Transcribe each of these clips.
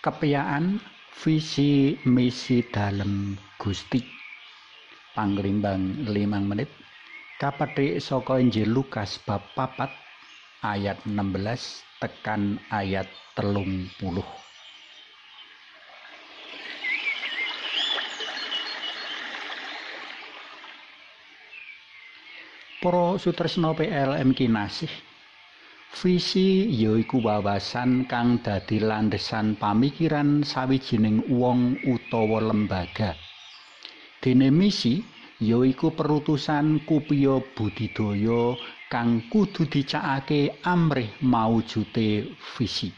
kepiyaan visi misi dalem Gusti. Pangrimbang 5 menit. Kapetik saka Injil Lukas bab papat ayat 16 tekan ayat telung puluh. Para sutresna PLM kinasih Visi yaiku wawasan kang dadi landesan pamikiran sawijining wong utawa lembaga. Dene misi yaiku perutusan kupiya budidaya kang kudu dicakake amrih maujute visi.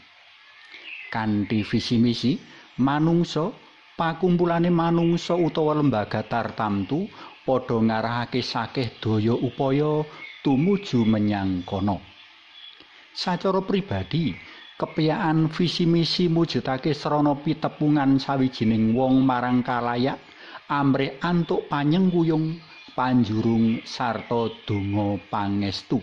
Kanthi visi misi, manungsa pakumpulane manungsa utawa lembaga tartamtu padha ngarahake sakeh daya upaya tumuju menyang kono. Sacara pribadi kepiyaan visi misi mujudake srana pitepungan sawijining wong marang kalayak amre antuk panyengguyung panjurung sarta donga pangestu.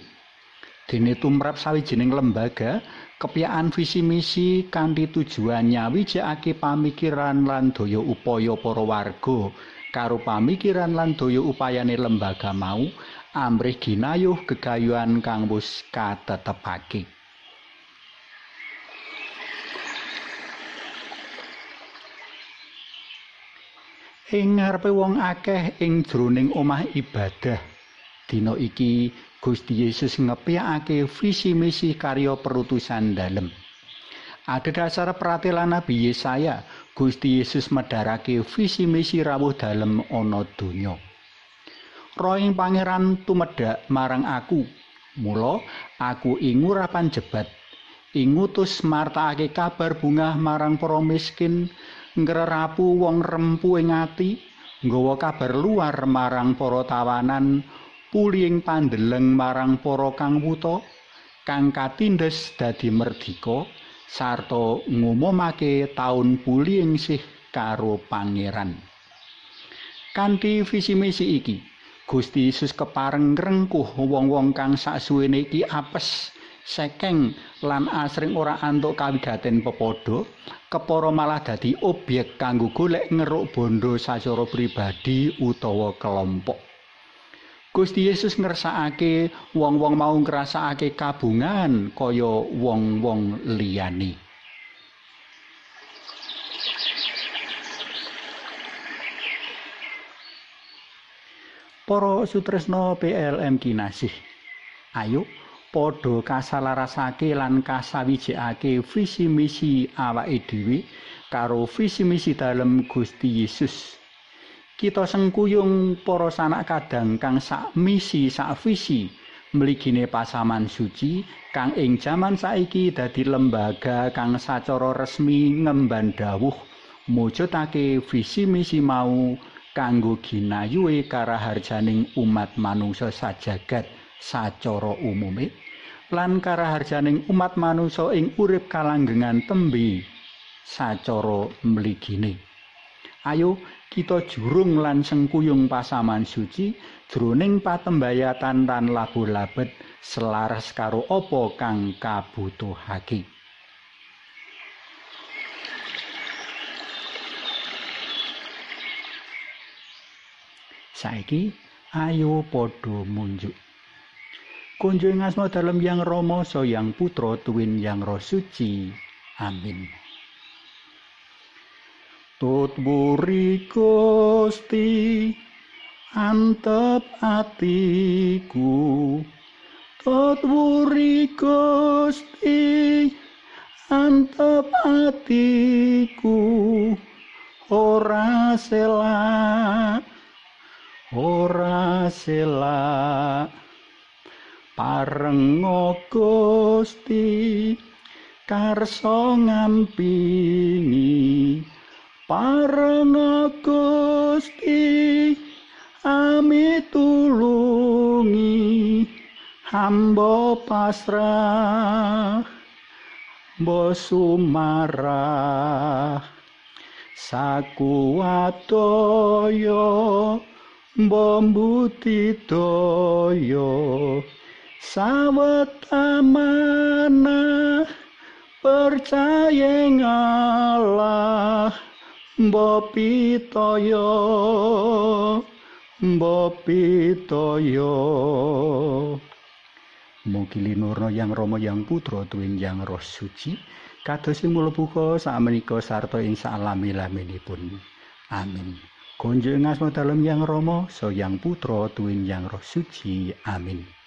Dene tumrap sawijining lembaga kepiyaan visi misi kanthi tujuan nyawijake pamikiran lan daya upaya para warga. Karo pamikiran lan daya upayane lembaga mau amrih ginayuh gegayuhan kang wis katetepake. Ing ngarepe wong akeh ing jroning omah ibadah, dina iki Gusti Yesus ngepiyake visi misi karya perutusan dalem. Ada dasar peratilan Nabi Yesaya, Gusti Yesus medharake visi misi rawuh dalem ana donya. Roing pangeran tumedhak marang aku. Mula aku ing urapan jebat. Ing ngutus martakake kabar bungah marang para miskin. Ngrerapu wong rempu ing ati. Nggawa kabar luar marang para tawanan. Puling pandeleng marang para kang wuta. Kang katindes dadi merdika sarta ngumumake taun puling sih karo pangeran. Kanthi visi misi iki Gusti Yesus kepareng ngrengkuh wong-wong kang saksuwene iki apes sekeng lan asring ora antuk kawigaten pepodo kepara malah dadi obyek kanggo golek ngeruk bondo sacara pribadi utawa kelompok. Gusti Yesus ngersakake wong-wong mau ngrasakake kabungan kaya wong-wong liyane Para sutresna PLM kinasih. Ayo padha kasalarasake lan kasawijekake visi misi awake dhewe karo visi misi dalem Gusti Yesus. Kita sengkuyung para sanak kadang kang sak misi sak visi mligine pasaman suci kang ing jaman saiki dadi lembaga kang sacara resmi ngemban dawuh mujudake visi misi mau kanggo ginayuhe karaharjaning umat manungsa sajagat sacara umume lan karaharjaning umat manungsa ing urip kalanggengan tembe sacara mligine. Ayo kita jurung lan sengkuyung pasaman suci jroning patembayatan lan labu labet selaras karo apa kang kabutuhake saiki ayo padha munjuk. Kunjung asma dalem yang Rama yang putra tuwin yang roh suci. Amin. Tut buri Gusti antep atiku. Buri Gusti antep atiku. Ora selak ora sela. Pareng Gusti karso ngampingi. Pareng Gusti ami tulungi. Hamba pasrah bosumarah sakuwatoyo toyo sawetamana percaya ngalah mbok pitaya mbok pitaya Mugi linurna yang Rama yang Putra tuwin yang Roh Suci kados sing mlebu sakmenika sarta ing salami-laminipun. Amin. Konjeng asma dalem yang Rama so yang Putra tuwin yang Roh Suci. Amin.